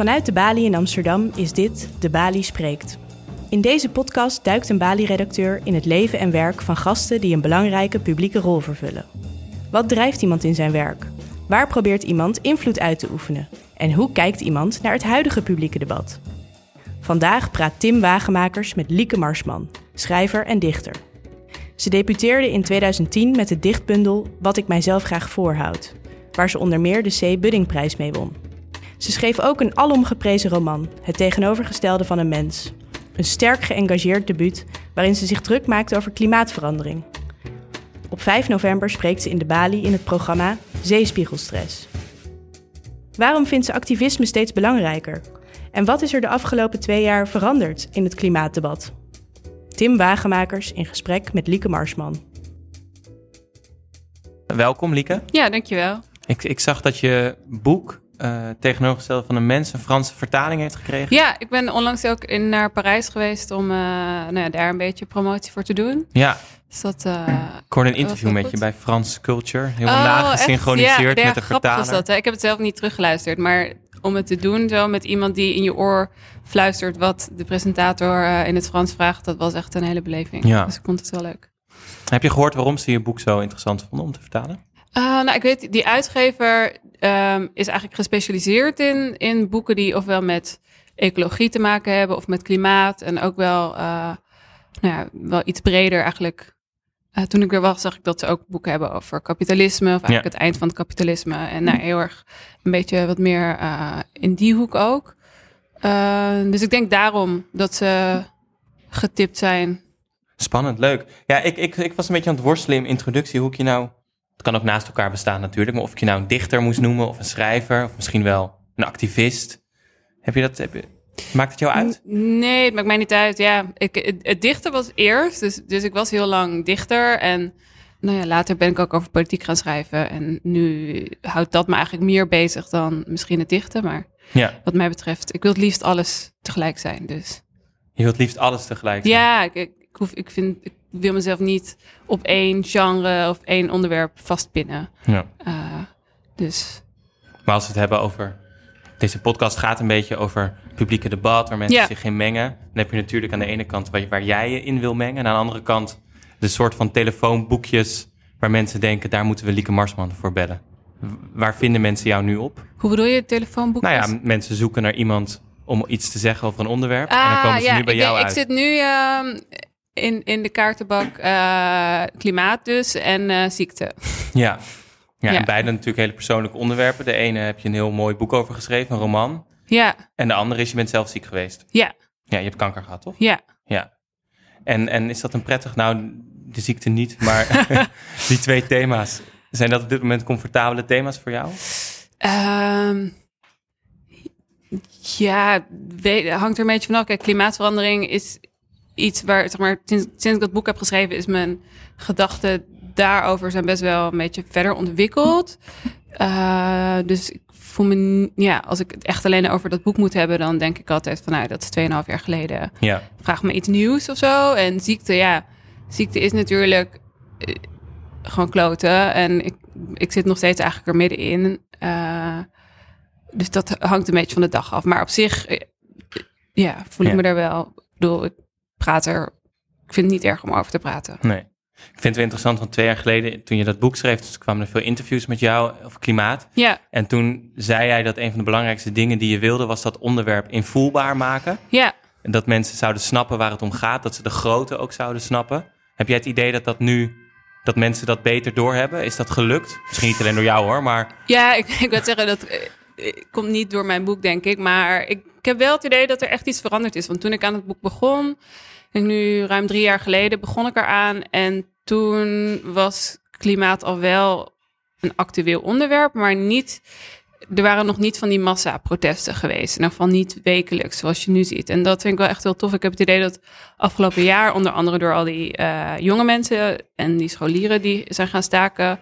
Vanuit de Bali in Amsterdam is dit De Bali Spreekt. In deze podcast duikt een Bali-redacteur in het leven en werk van gasten die een belangrijke publieke rol vervullen. Wat drijft iemand in zijn werk? Waar probeert iemand invloed uit te oefenen? En hoe kijkt iemand naar het huidige publieke debat? Vandaag praat Tim Wagemakers met Lieke Marsman, schrijver en dichter. Ze debuteerde in 2010 met het dichtbundel Wat ik mijzelf graag voorhoud, waar ze onder meer de C. Buddingprijs mee won. Ze schreef ook een alomgeprezen roman, Het tegenovergestelde van een mens. Een sterk geëngageerd debuut waarin ze zich druk maakt over klimaatverandering. Op 5 november spreekt ze in de Bali in het programma Zeespiegelstress. Waarom vindt ze activisme steeds belangrijker? En wat is er de afgelopen twee jaar veranderd in het klimaatdebat? Tim Wagemakers in gesprek met Lieke Marsman. Welkom Lieke. Ja, dankjewel. Ik, ik zag dat je boek uh, tegenovergesteld van een mens een Franse vertaling heeft gekregen. Ja, ik ben onlangs ook in, naar Parijs geweest om uh, nou ja, daar een beetje promotie voor te doen. Ja. Dus dat, uh, ik hoorde een interview met je bij France Culture. Heel oh, laag gesynchroniseerd ja, met de vertaler. Was dat, hè? Ik heb het zelf niet teruggeluisterd, maar om het te doen zo met iemand die in je oor fluistert wat de presentator in het Frans vraagt, dat was echt een hele beleving. Ja. Dus ik vond het wel leuk. Heb je gehoord waarom ze je boek zo interessant vonden om te vertalen? Uh, nou, ik weet, die uitgever um, is eigenlijk gespecialiseerd in, in boeken die ofwel met ecologie te maken hebben of met klimaat. En ook wel, uh, nou ja, wel iets breder eigenlijk. Uh, toen ik er was, zag ik dat ze ook boeken hebben over kapitalisme. Of eigenlijk ja. het eind van het kapitalisme. En nou, heel erg een beetje wat meer in die hoek ook. dus ik denk daarom dat ze getipt zijn. Spannend, leuk. Ja, ik, ik, ik was een beetje aan het worstelen in introductie hoe ik je nou het kan ook naast elkaar bestaan natuurlijk. Maar of ik je nou een dichter moest noemen of een schrijver of misschien wel een activist. Heb je dat, heb je, maakt het jou uit? Nee, het maakt mij niet uit. Ja, ik, het, het dichten was eerst. Dus, dus ik was heel lang dichter. En nou ja, later ben ik ook over politiek gaan schrijven. En nu houdt dat me eigenlijk meer bezig dan misschien het dichten. Maar ja. wat mij betreft, ik wil het liefst alles tegelijk zijn. Dus. Je wilt liefst alles tegelijk zijn? Ja, ik, ik, hoef, ik vind... Ik, wil mezelf niet op één genre of één onderwerp vastpinnen. Ja. Uh, dus. Maar als we het hebben over. Deze podcast gaat een beetje over publieke debat, waar mensen ja. zich in mengen. Dan heb je natuurlijk aan de ene kant waar, waar jij je in wil mengen. En aan de andere kant de soort van telefoonboekjes waar mensen denken, daar moeten we Lieke Marsman voor bellen. Waar vinden mensen jou nu op? Hoe bedoel je telefoonboekjes? Nou ja, mensen zoeken naar iemand om iets te zeggen over een onderwerp. Ah, en dan komen ze ja, nu bij ik, jou ik uit. zit nu uh, in, in de kaartenbak uh, klimaat dus en uh, ziekte. Ja. Ja, Ja. en beide natuurlijk hele persoonlijke onderwerpen. De ene heb je een heel mooi boek over geschreven, een roman. Ja, En de andere is, je bent zelf ziek geweest. ja, Ja, je hebt kanker gehad, toch? ja. Ja. En, en is dat een prettig, nou, de ziekte niet, maar die twee thema's. Zijn dat op dit moment comfortabele thema's voor jou? Um, ja, weet, hangt er een beetje vanaf. Kijk, klimaatverandering is iets waar, zeg maar, sinds, sinds ik dat boek heb geschreven, is mijn gedachten daarover zijn best wel een beetje verder ontwikkeld. Uh, dus ik voel me, ja, als ik het echt alleen over dat boek moet hebben, dan denk ik altijd van, nou, dat is 2,5 jaar geleden. Ja. Vraag me iets nieuws of zo. En ziekte, ja, ziekte is natuurlijk eh, gewoon kloten. En ik, ik zit nog steeds eigenlijk er middenin. Uh, dus dat hangt een beetje van de dag af. Maar op zich, eh, ja, voel ik Ja. me daar wel. Ik bedoel, ik praat er. Ik vind het niet erg om over te praten. Nee. Ik vind het wel interessant, want twee jaar geleden, toen je dat boek schreef, dus kwamen er veel interviews met jou over klimaat. Ja, En toen zei jij dat een van de belangrijkste dingen die je wilde, was dat onderwerp invoelbaar maken. ja. En dat mensen zouden snappen waar het om gaat, dat ze de grootte ook zouden snappen. Heb jij het idee dat dat nu, dat mensen dat beter doorhebben? Is dat gelukt? Misschien niet alleen door jou hoor, maar Ja, ik, ik wil zeggen dat eh, komt niet door mijn boek, denk ik. Maar ik, heb wel het idee dat er echt iets veranderd is. Want toen ik aan het boek begon, nu ruim drie jaar geleden, begon ik eraan. En toen was klimaat al wel een actueel onderwerp, maar niet. Er waren nog niet van die massaprotesten geweest. In ieder geval niet wekelijks, zoals je nu ziet. En dat vind ik wel echt heel tof. Ik heb het idee dat afgelopen jaar, onder andere door al die eh, jonge mensen en die scholieren die zijn gaan staken,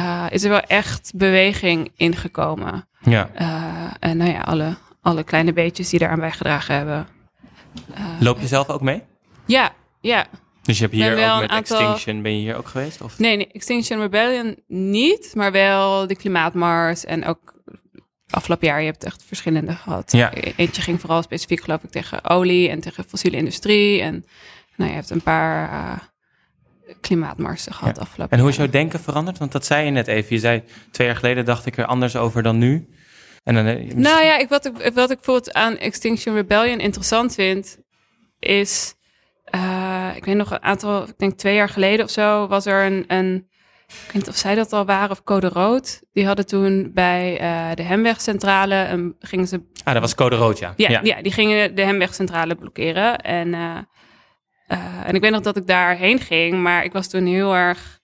uh, is er wel echt beweging ingekomen. Ja. Uh, en nou ja, alle, alle kleine beetjes die daaraan bijgedragen hebben. Uh, Loop je zelf ook mee? Ja, ja. Dus je hebt hier ook met aantal- Extinction, ben je hier ook geweest? Of? Nee, nee, Extinction Rebellion niet, maar wel de klimaatmars en ook afgelopen jaar, je hebt echt verschillende gehad. Ja. Eentje ging vooral specifiek geloof ik tegen olie en tegen fossiele industrie. En nou, je hebt een paar uh, klimaatmarsen gehad Ja. afgelopen En hoe is jouw denken veranderd? Want dat zei je net even. Je zei twee jaar geleden dacht ik er anders over dan nu. En dan, eh, Nou ja, ik, wat, ik, wat ik bijvoorbeeld aan Extinction Rebellion interessant vind, is... eh, ik weet nog een aantal, ik denk twee jaar geleden of zo, was er een... een ik weet niet of zij dat al waren of Code Rood. Die hadden toen bij eh, de Hemwegcentrale, een, gingen ze Ah, dat was code rood, ja. Ja, ja. die gingen de Hemwegcentrale blokkeren. En, eh, eh, en ik weet nog dat ik daarheen ging, maar ik was toen heel erg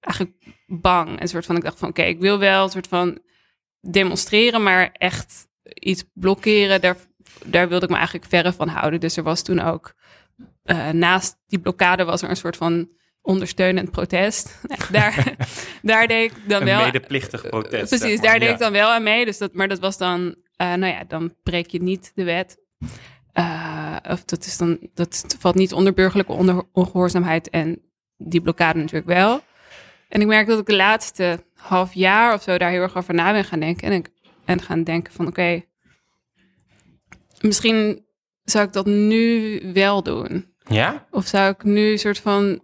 eigenlijk bang. Een soort van, ik dacht van, oké, ik wil wel een soort van demonstreren, maar echt iets blokkeren, daar, daar wilde ik me eigenlijk verre van houden. Dus er was toen ook, eh, naast die blokkade was er een soort van ondersteunend protest. Nou, daar, daar deed ik dan Een wel... medeplichtig protest. Precies, zeg maar. daar deed Ja. ik dan wel aan mee. Dus dat, maar dat was dan, eh, nou ja, dan breek je niet de wet. Eh, of dat, is dan, dat valt niet onder burgerlijke onder, ongehoorzaamheid en die blokkade natuurlijk wel. En ik merk dat ik de laatste half jaar of zo daar heel erg over na ben gaan denken. En, ik, en gaan denken van oké, misschien zou ik dat nu wel doen. Ja? Of zou ik nu een soort van,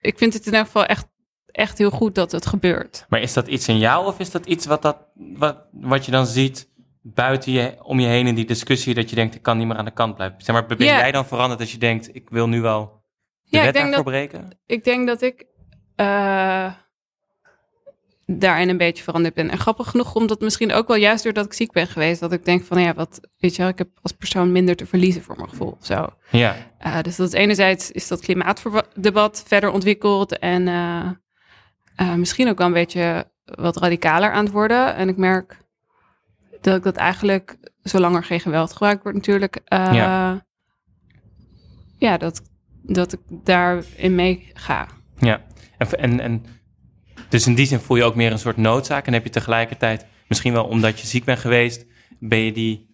ik vind het in elk geval echt, echt heel goed dat het gebeurt. Maar is dat iets in jou of is dat iets wat, dat, wat, wat je dan ziet buiten je, om je heen in die discussie dat je denkt, ik kan niet meer aan de kant blijven? Zeg maar, ben jij dan veranderd als je denkt, ik wil nu wel de Ja, ik wet denk dat- breken? ik denk dat ik eh, daarin een beetje veranderd ben. En grappig genoeg, omdat misschien ook wel juist doordat ik ziek ben geweest, dat ik denk van ja, wat weet je wel, ik heb als persoon minder te verliezen voor mijn gevoel of zo. Ja, Eh, dus dat is enerzijds is dat klimaatdebat verder ontwikkeld en eh, misschien ook wel een beetje wat radicaler aan het worden. En ik merk dat ik dat eigenlijk, zolang er geen geweld gebruikt wordt natuurlijk, eh, Ja. ja, dat, dat ik daarin mee ga. ja. En, en, en dus in die zin voel je ook meer een soort noodzaak en heb je tegelijkertijd, misschien wel omdat je ziek bent geweest, ben je die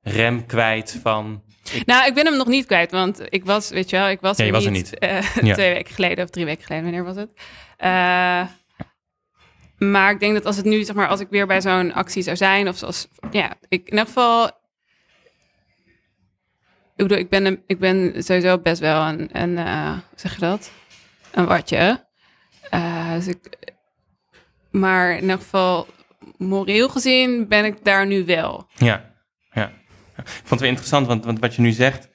rem kwijt van, Nou, ik ben hem nog niet kwijt, want ik was, weet je wel, ik was, Ja, je er was er niet, niet. eh, Ja. twee weken geleden of drie weken geleden, wanneer was het? Eh, maar ik denk dat als het nu, zeg maar, als ik weer bij zo'n actie zou zijn, of zoals, ja, ik, in ieder geval, ik bedoel, ik ben, ik ben sowieso best wel een, een eh, zeg je dat? Een watje. Eh, dus ik, maar in ieder geval, moreel gezien ben ik daar nu wel. Ja, ja. Ik vond het weer interessant, want, want wat je nu zegt,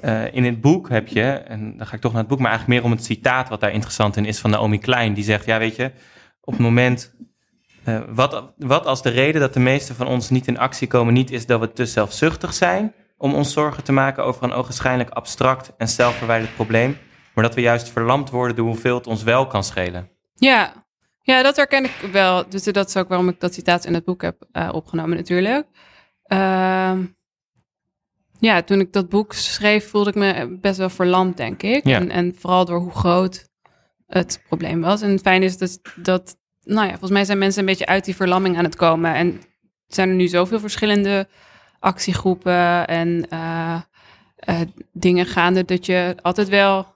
eh, in het boek heb je, en dan ga ik toch naar het boek, maar eigenlijk meer om het citaat wat daar interessant in is van Naomi Klein. Die zegt, ja weet je, op het moment, eh, wat, wat als de reden dat de meesten van ons niet in actie komen niet is dat we te zelfzuchtig zijn om ons zorgen te maken over een ogenschijnlijk abstract en zelfverwijderd probleem, maar dat we juist verlamd worden door hoeveel het ons wel kan schelen. Ja. ja, dat herken ik wel. Dus dat is ook waarom ik dat citaat in het boek heb eh, opgenomen natuurlijk. Ehm, ja, toen ik dat boek schreef voelde ik me best wel verlamd, denk ik. Ja. En, en vooral door hoe groot het probleem was. En het fijne is dus dat, nou ja, volgens mij zijn mensen een beetje uit die verlamming aan het komen. En zijn er nu zoveel verschillende actiegroepen en eh, eh, dingen gaande dat je altijd wel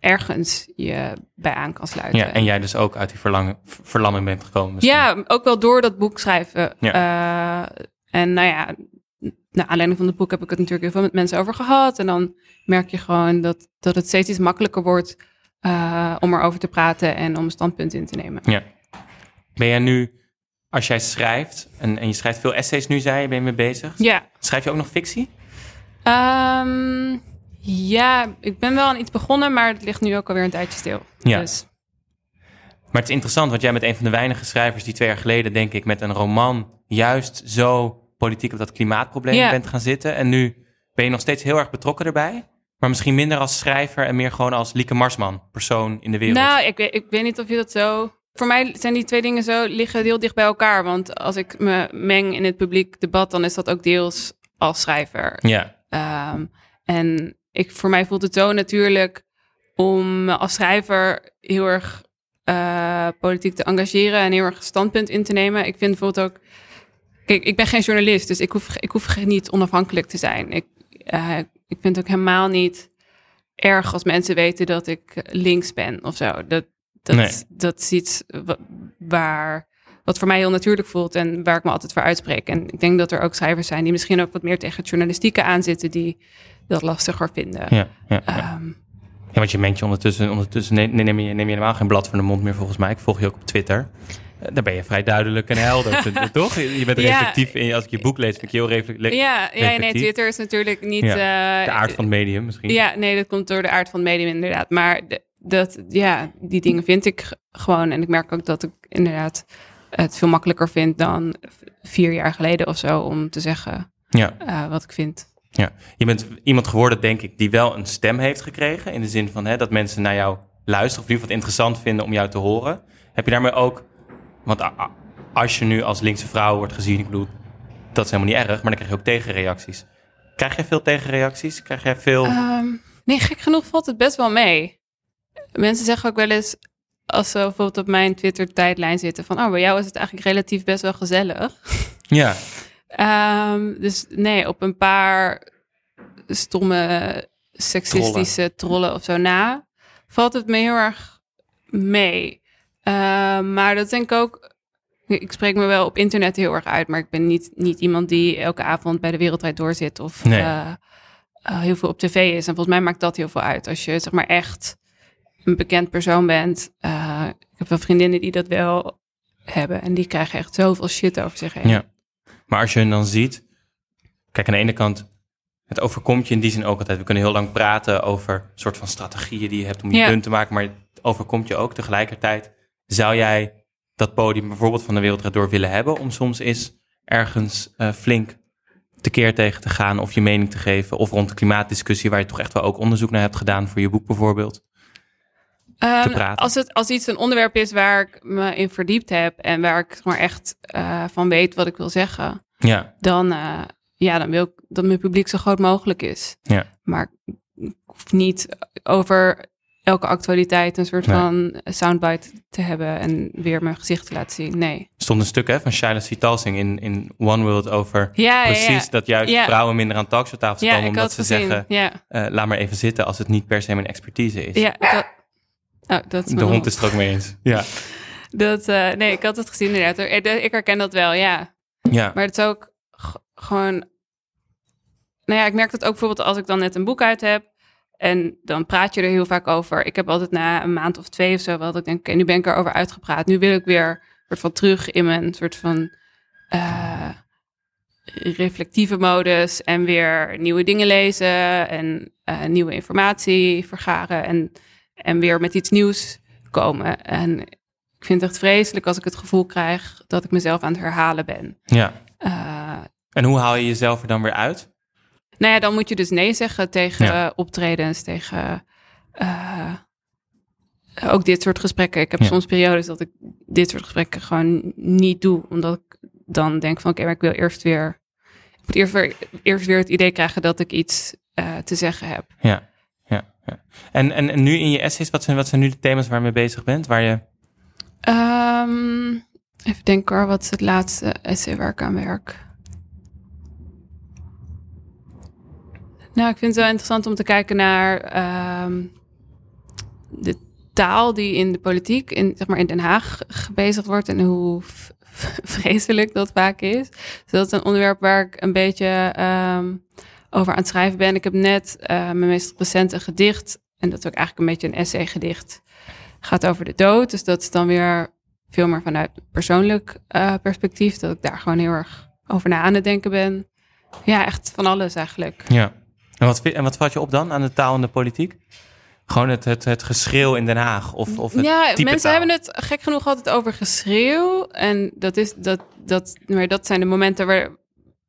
ergens je bij aan kan sluiten. Ja, en jij dus ook uit die verlangen, verlamming bent gekomen. misschien. Ja, ook wel door dat boek schrijven. Eh, en nou ja, naar aanleiding van het boek heb ik het natuurlijk heel veel met mensen over gehad. En dan merk je gewoon dat, dat het steeds iets makkelijker wordt eh, om erover te praten en om een standpunt in te nemen. Ja. Ben jij nu, als jij schrijft, en, en je schrijft veel essays nu, zei je, ben je mee bezig? Ja, Schrijf je ook nog fictie? Ehm, ja, ik ben wel aan iets begonnen, maar het ligt nu ook alweer een tijdje stil. Ja. Dus, Maar het is interessant, want jij bent een van de weinige schrijvers die twee jaar geleden, denk ik, met een roman juist zo politiek op dat klimaatprobleem Ja. bent gaan zitten. En nu ben je nog steeds heel erg betrokken erbij, maar misschien minder als schrijver en meer gewoon als Lieke Marsman, persoon in de wereld. nou, ik, weet- ik weet niet of je dat zo... Voor mij zijn die twee dingen zo liggen heel dicht bij elkaar. Want als ik me meng in het publiek debat, dan is dat ook deels als schrijver. Ja, Ehm, en ik, voor mij voelt het zo natuurlijk om als schrijver heel erg eh, politiek te engageren en heel erg standpunt in te nemen. Ik vind bijvoorbeeld ook. Kijk, ik ben geen journalist, dus ik hoef, ik hoef niet onafhankelijk te zijn. Ik, eh, ik vind het ook helemaal niet erg als mensen weten dat ik links ben of zo. Dat, dat, Nee. dat is iets wa- waar, wat voor mij heel natuurlijk voelt en waar ik me altijd voor uitspreek. En ik denk dat er ook schrijvers zijn die misschien ook wat meer tegen het journalistieke aanzitten, die dat lastiger vinden. Ja, ja, ja. Ehm, Ja, want je mengt je ondertussen, ondertussen neem, neem, je, neem je helemaal geen blad van de mond meer volgens mij. Ik volg je ook op Twitter. Eh, Daar ben je vrij duidelijk en helder, toch? Je bent reflectief. In, als ik je boek lees, vind ik je heel reflectief. ja, ja, nee. Twitter is natuurlijk niet. Ja, eh, De aard van het medium misschien. Ja, nee, dat komt door de aard van het medium inderdaad. Maar de- dat, ja, die dingen vind ik gewoon. En ik merk ook dat ik inderdaad het veel makkelijker vind dan vier jaar geleden of zo om te zeggen Ja. eh, wat ik vind. Ja, je bent iemand geworden, denk ik, die wel een stem heeft gekregen. In de zin van hè, dat mensen naar jou luisteren. Of in ieder geval het interessant vinden om jou te horen. Heb je daarmee ook... Want als je nu als linkse vrouw wordt gezien, ik bedoel, dat is helemaal niet erg. Maar dan krijg je ook tegenreacties. Krijg jij veel tegenreacties? Krijg jij veel... Ehm, nee, gek genoeg valt het best wel mee. Mensen zeggen ook wel eens, als ze bijvoorbeeld op mijn Twitter-tijdlijn zitten, van, oh, bij jou is het eigenlijk relatief best wel gezellig. Ja, Ehm, dus nee, op een paar stomme seksistische trollen. of zo na, valt het me heel erg mee. Ehm, maar dat denk ik ook. Ik spreek me wel op internet heel erg uit, maar ik ben niet, niet iemand die elke avond bij de Wereldrijd doorzit of Nee. eh, eh, heel veel op tv is. En volgens mij maakt dat heel veel uit. Als je zeg maar echt een bekend persoon bent. Eh, ik heb wel vriendinnen die dat wel hebben en die krijgen echt zoveel shit over zich heen. ja. Maar als je hen dan ziet... Kijk, aan de ene kant... Het overkomt je in die zin ook altijd. We kunnen heel lang praten over soort van strategieën die je hebt om je Ja. punt te maken. Maar het overkomt je ook tegelijkertijd. Zou jij dat podium bijvoorbeeld van de Wereldrijd door willen hebben... om soms eens ergens eh, flink tekeer tegen te gaan... of je mening te geven? Of rond de klimaatdiscussie... waar je toch echt wel ook onderzoek naar hebt gedaan voor je boek bijvoorbeeld? Praten. Als, het, als iets een onderwerp is waar ik me in verdiept heb en waar ik maar echt eh, van weet wat ik wil zeggen, Ja, dan, eh, ja, dan wil ik dat mijn publiek zo groot mogelijk is. Ja. Maar ik hoef niet over elke actualiteit een soort Nee. van soundbite te hebben en weer mijn gezicht te laten zien. Nee. er stond een stuk hè, van Shaila Sitalsing in, in One World over... Ja, Precies, ja, ja. dat juist Ja. vrouwen minder aan talkshowtafels Ja, komen... ik omdat ze gezien. zeggen... Ja, eh, laat maar even zitten als het niet per se mijn expertise is. ja dat, oh, dat is De hond is het er ook mee eens. Ja. Dat, eh, nee, ik had het gezien inderdaad. Eh, Ik herken dat wel, ja. Ja. Maar het is ook gewoon. Nou ja, ik merk dat ook bijvoorbeeld als ik dan net een boek uit heb. En dan praat je er heel vaak over. Ik heb altijd na een maand of twee of zo wel dat ik denk, oké, nu ben ik erover uitgepraat. Nu wil ik weer soort van terug in mijn soort van eh, reflectieve modus en weer nieuwe dingen lezen en eh, nieuwe informatie vergaren en, en weer met iets nieuws komen. En ik vind het echt vreselijk als ik het gevoel krijg dat ik mezelf aan het herhalen ben. ja. Eh, En hoe haal je jezelf er dan weer uit? Nou ja, dan moet je dus nee zeggen tegen Ja. optredens, tegen eh, ook dit soort gesprekken. Ik heb Ja. soms periodes dat ik dit soort gesprekken gewoon niet doe, omdat ik dan denk van oké, maar ik wil eerst weer, ik moet eerst weer, eerst weer het idee krijgen dat ik iets eh, te zeggen heb. Ja. ja, ja. En, en, en nu in je essays, wat zijn, wat zijn nu de thema's waar je mee bezig bent? Waar je... Ehm, even denken hoor, wat is het laatste essay waar ik aan werk? Nou, ik vind het wel interessant om te kijken naar ehm, de taal die in de politiek, in, zeg maar in Den Haag, gebezigd wordt en hoe vreselijk dat vaak is. Dus dat is een onderwerp waar ik een beetje ehm, over aan het schrijven ben. Ik heb net eh, mijn meest recente gedicht, en dat is ook eigenlijk een beetje een essay gedicht, gaat over de dood. Dus dat is dan weer veel meer vanuit persoonlijk eh, perspectief, dat ik daar gewoon heel erg over na aan het denken ben. Ja, echt van alles eigenlijk. Ja. En wat, en wat valt je op dan aan de taal en de politiek? Gewoon het, het, het geschreeuw in Den Haag? Of, of het ja, type mensen taal? hebben het gek genoeg altijd over geschreeuw. En dat, is, dat, dat, maar dat zijn de momenten waar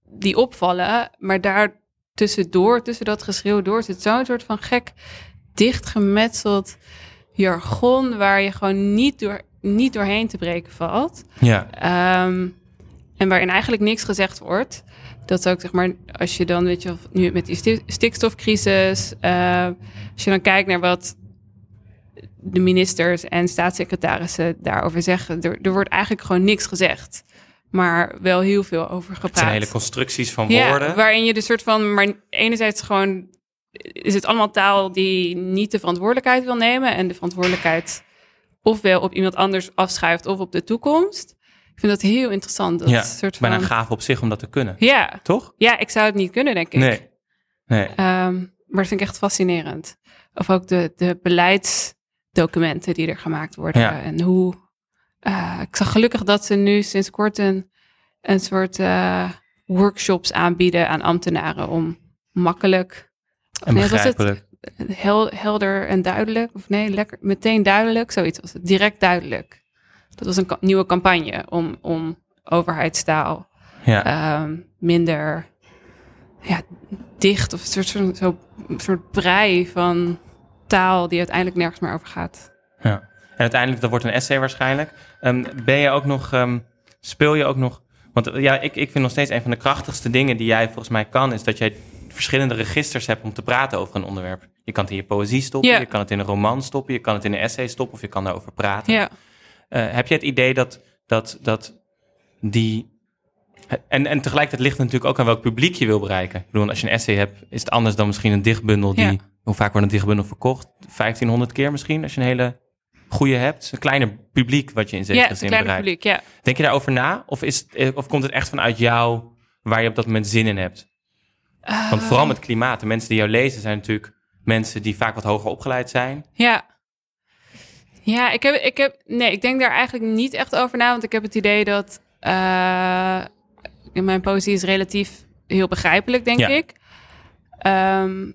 die opvallen. Maar daar tussendoor, tussen dat geschreeuw door, zit zo'n soort van gek dichtgemetseld jargon... waar je gewoon niet, door, niet doorheen te breken valt. Ja, Ehm, en waarin eigenlijk niks gezegd wordt. Dat ook zeg maar, als je dan, weet je, nu met die sti- stikstofcrisis, eh, als je dan kijkt naar wat de ministers en staatssecretarissen daarover zeggen, er, er wordt eigenlijk gewoon niks gezegd, maar wel heel veel over het gepraat. zijn hele constructies van ja, woorden. waarin je de soort van, maar enerzijds gewoon is het allemaal taal die niet de verantwoordelijkheid wil nemen en de verantwoordelijkheid ofwel op iemand anders afschuift of op de toekomst. Ik vind dat heel interessant. Dat ja, soort van... bijna gaaf op zich om dat te kunnen. Ja. Toch? ja, ik zou het niet kunnen, denk ik. Nee. Nee. Ehm, maar dat vind ik echt fascinerend. Of ook de, de beleidsdocumenten die er gemaakt worden. Ja. En hoe. eh, ik zag gelukkig dat ze nu sinds kort een, een soort eh, workshops aanbieden aan ambtenaren om makkelijk. En nee, was het? Hel, helder en duidelijk. Of nee, lekker, meteen duidelijk. Zoiets was het. Direct duidelijk. Dat was een ka- nieuwe campagne om, om overheidstaal Ja. ehm, minder ja, dicht of een soort, zo, een soort brei van taal die uiteindelijk nergens meer over gaat. Ja. En uiteindelijk, dat wordt een essay waarschijnlijk. Ehm, ben je ook nog, ehm, speel je ook nog... Want eh, ja, ik, ik vind nog steeds een van de krachtigste dingen die jij volgens mij kan... is dat jij verschillende registers hebt om te praten over een onderwerp. Je kan het in je poëzie stoppen, je kan het in een roman stoppen... je kan het in een essay stoppen of je kan daarover praten. Ja, heb je het idee dat, dat, dat die... En, en tegelijkertijd ligt het natuurlijk ook aan welk publiek je wil bereiken. Ik bedoel, als je een essay hebt, is het anders dan misschien een dichtbundel die... Ja. Hoe vaak wordt een dichtbundel verkocht? 1500 keer misschien, als je een hele goede hebt. Een kleiner publiek wat je in ja zekere het zin bereikt. publiek, ja. Denk je daarover na? Of, is, het- eh, of komt het echt vanuit jou waar je op dat moment zin in hebt? Want vooral met klimaat, de mensen die jou lezen zijn natuurlijk mensen die vaak wat hoger opgeleid zijn. Ja. Ja, ik heb, ik heb, nee, ik denk daar eigenlijk niet echt over na, want ik heb het idee dat eh, mijn poëzie is relatief heel begrijpelijk, denk Ja. ik. Ehm,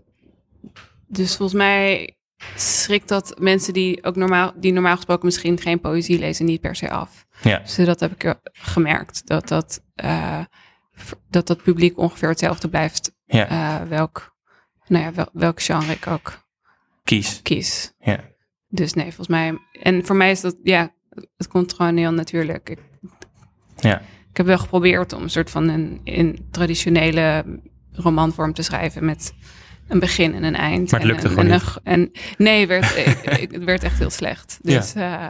dus volgens mij schrikt dat mensen die ook normaal, die normaal gesproken misschien geen poëzie lezen, niet per se af. Ja, Dus dat heb ik gemerkt, dat dat, eh, dat dat publiek ongeveer hetzelfde blijft, ja. eh, welk, nou ja, wel, welk genre ik ook kies. kies. Ja. Dus nee, volgens mij. En voor mij is dat, ja, het komt gewoon heel natuurlijk. Ik, Ja. ik heb wel geprobeerd om een soort van een in traditionele romanvorm te schrijven met een begin en een eind. Maar het en lukte een- gewoon en, niet. en nee, werd, ik, ik- het werd echt heel slecht. Dus eh,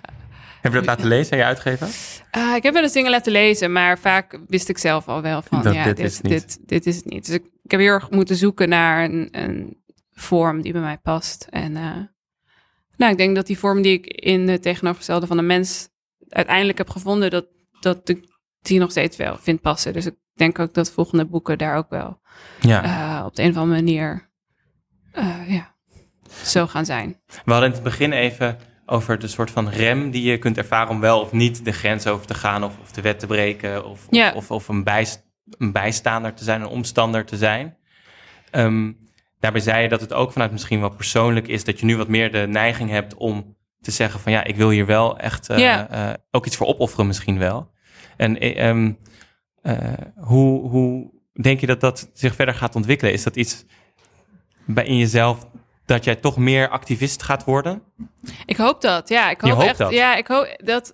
Heb je dat laten lezen aan je uitgever? ah, ik heb wel eens dingen laten lezen, maar vaak wist ik zelf al wel van, Dat ja, dit dit, is dit, dit, is het niet. Dus ik, ik heb heel erg moeten zoeken naar een, een vorm die bij mij past. En eh, nou, ik denk dat die vorm die ik in de tegenovergestelde van de mens uiteindelijk heb gevonden, dat, dat ik die nog steeds wel vind passen. Dus ik denk ook dat volgende boeken daar ook wel Ja. eh, op de een of andere manier eh, ja, zo gaan zijn. We hadden in het begin even over de soort van rem die je kunt ervaren om wel of niet de grens over te gaan of, of de wet te breken of, Ja. of, of, een, bijst, een bijstaander te zijn, een omstander te zijn. Ehm, daarbij zei je dat het ook vanuit misschien wel persoonlijk is dat je nu wat meer de neiging hebt om te zeggen van ja, ik wil hier wel echt eh, ook iets voor opofferen misschien wel. En eh, ehm, eh, hoe, hoe denk je dat dat zich verder gaat ontwikkelen? Is dat iets bij in jezelf dat jij toch meer activist gaat worden? Ik hoop dat, ja. Ik hoop echt, dat? Ja, ik hoop dat.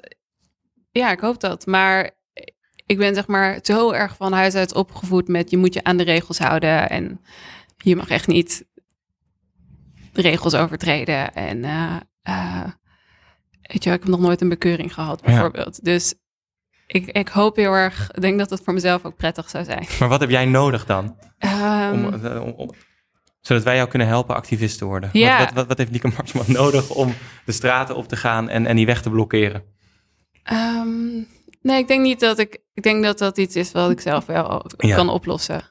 Ja, ik hoop dat. Maar ik ben zeg maar zo erg van huis uit opgevoed met je moet je aan de regels houden en je mag echt niet de regels overtreden. En eh, eh, weet je, ik heb nog nooit een bekeuring gehad, Ja. bijvoorbeeld. Dus ik, ik hoop heel erg, ik denk dat het voor mezelf ook prettig zou zijn. Maar wat heb jij nodig dan? Ehm, Om, eh, om- om- zodat wij jou kunnen helpen activist te worden. Ja. Wat, wat, wat, heeft Lieke Marsman nodig om de straten op te gaan en, en die weg te blokkeren? Ehm, nee, ik denk niet dat ik. Ik denk dat dat iets is wat ik zelf wel Ja. kan oplossen.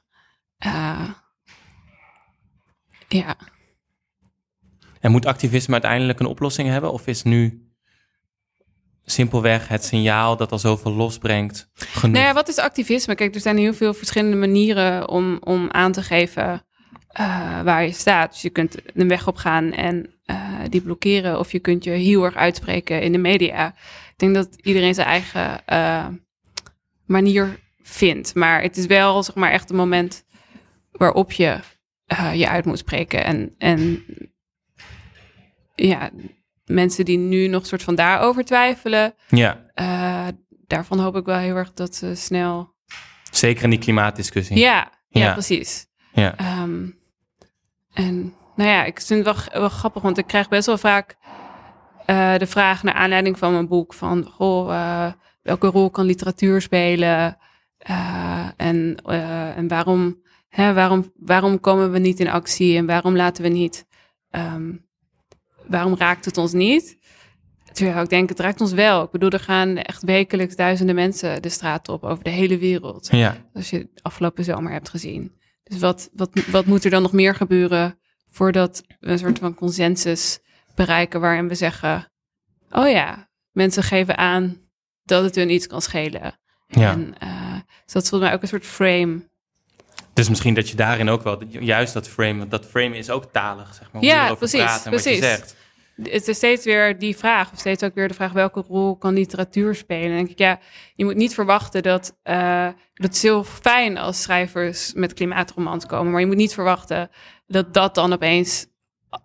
Eh, ja. En moet activisme uiteindelijk een oplossing hebben? Of is nu simpelweg het signaal dat al zoveel losbrengt genoeg? Nou ja, wat is activisme? Kijk, er zijn heel veel verschillende manieren om, om aan te geven eh, waar je staat. Dus je kunt een weg op gaan en eh, die blokkeren. Of je kunt je heel erg uitspreken in de media. Ik denk dat iedereen zijn eigen eh, manier vindt. Maar het is wel zeg maar echt een moment waarop je eh, je uit moet spreken. En, en ja, mensen die nu nog soort van daarover twijfelen, Ja, eh, daarvan hoop ik wel heel erg dat ze snel. zeker in die klimaatdiscussie. Ja, ja, Ja. precies. Ja. Ehm, en nou ja, ik vind het wel, wel grappig, want ik krijg best wel vaak eh, de vraag naar aanleiding van mijn boek: van goh, welke rol kan literatuur spelen? En en waarom, hè, waarom, waarom komen we niet in actie en waarom laten we niet? ehm, waarom raakt het ons niet? Terwijl ik denk, het raakt ons wel. Ik bedoel, er gaan echt wekelijks duizenden mensen de straat op over de hele wereld. Ja, Als je het afgelopen zomer hebt gezien. Dus wat, wat, wat moet er dan nog meer gebeuren voordat we een soort van consensus bereiken waarin we zeggen, oh ja, mensen geven aan dat het hun iets kan schelen. ja. En, eh, dus dat is volgens mij ook een soort frame. Dus misschien dat je daarin ook wel, juist dat frame, want dat frame is ook talig, zeg maar. Hoe Ja, je precies, praat en wat je precies. zegt. Het is steeds weer die vraag, of steeds ook weer de vraag welke rol kan literatuur spelen. Dan denk ik, ja, je moet niet verwachten dat, eh dat is heel fijn als schrijvers met klimaatromans komen, maar je moet niet verwachten dat dat dan opeens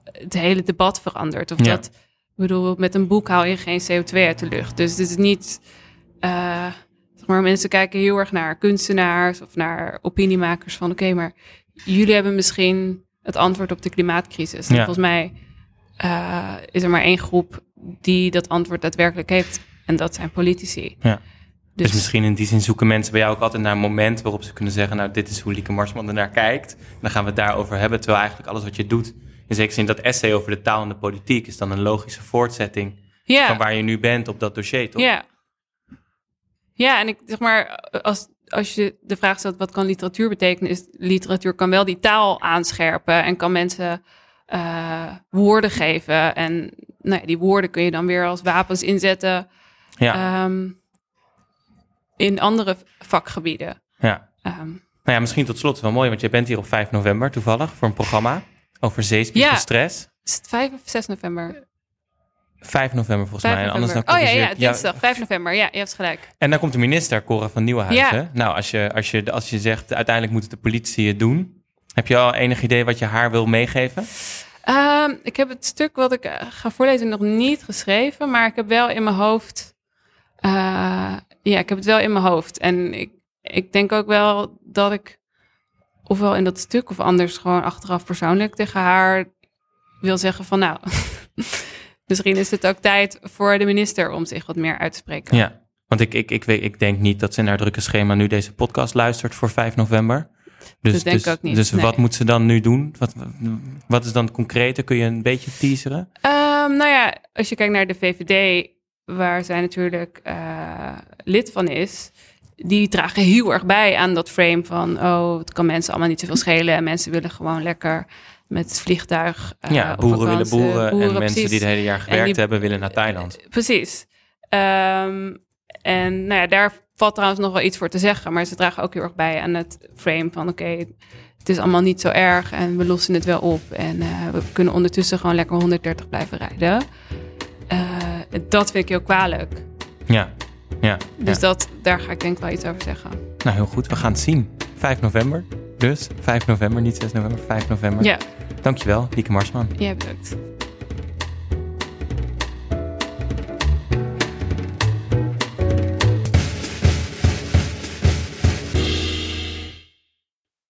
het hele debat verandert. Of Ja. dat, ik bedoel, met een boek haal je geen CO2 uit de lucht. Dus het is niet, eh, maar mensen kijken heel erg naar kunstenaars of naar opiniemakers van, oké, maar jullie hebben misschien het antwoord op de klimaatcrisis. Ja. volgens mij eh, is er maar één groep die dat antwoord daadwerkelijk heeft. En dat zijn politici. Ja. Dus, Dus, misschien in die zin zoeken mensen bij jou ook altijd naar een moment waarop ze kunnen zeggen, nou, dit is hoe Lieke Marsman er naar kijkt. En dan gaan we het daarover hebben, terwijl eigenlijk alles wat je doet, in zekere zin dat essay over de taal en de politiek, is dan een logische voortzetting ja, van waar je nu bent op dat dossier, toch? ja. Ja, en ik zeg maar, als, als je de vraag stelt wat kan literatuur betekenen, is literatuur kan wel die taal aanscherpen en kan mensen eh, woorden geven. En nou ja, die woorden kun je dan weer als wapens inzetten Ja, ehm, in andere vakgebieden. ja. Ehm, Nou ja, misschien tot slot is wel mooi, want je bent hier op 5 november toevallig voor een programma over zeespiegelstress. is het 5 of 6 november? 5 november volgens 5 mij. En anders dan oh ja, dinsdag, 5 november. Ja, je hebt gelijk. En dan komt de minister, Cora van Nieuwenhuizen. Ja. Nou, als je, als, je, als je zegt, uiteindelijk moet het de politie het doen. Heb je al enig idee wat je haar wil meegeven? Ehm, ik heb het stuk wat ik eh, ga voorlezen nog niet geschreven, maar ik heb wel in mijn hoofd. eh, ja, ik heb het wel in mijn hoofd. En ik, ik denk ook wel dat ik, ofwel in dat stuk of anders gewoon achteraf persoonlijk tegen haar wil zeggen van nou, misschien is het ook tijd voor de minister om zich wat meer uit te spreken. Ja, want ik, ik, ik, weet, ik denk niet dat ze in haar drukke schema nu deze podcast luistert voor 5 november. Dus, Dat denk dus, ik ook niet, Dus nee. wat moet ze dan nu doen? Wat, wat is dan concreter? Kun je een beetje teaseren? Ehm, nou ja, als je kijkt naar de VVD, waar zij natuurlijk eh, lid van is, die dragen heel erg bij aan dat frame van, oh, het kan mensen allemaal niet zoveel schelen en mensen willen gewoon lekker met het vliegtuig. eh, ja, boeren willen boeren, en mensen precies. die het hele jaar gewerkt die- hebben willen naar Thailand. Precies. Ehm, en nou ja, daar valt trouwens nog wel iets voor te zeggen, maar ze dragen ook heel erg bij aan het frame van, oké, het is allemaal niet zo erg en we lossen het wel op en eh, we kunnen ondertussen gewoon lekker 130 blijven rijden. Eh, dat vind ik heel kwalijk. Ja, ja. Dus ja. dat, daar ga ik denk ik wel iets over zeggen. Nou, heel goed. We gaan het zien. 5 november. Dus 5 november, niet 6 november, 5 november. Ja, Dankjewel, Lieke Marsman. jij bedankt.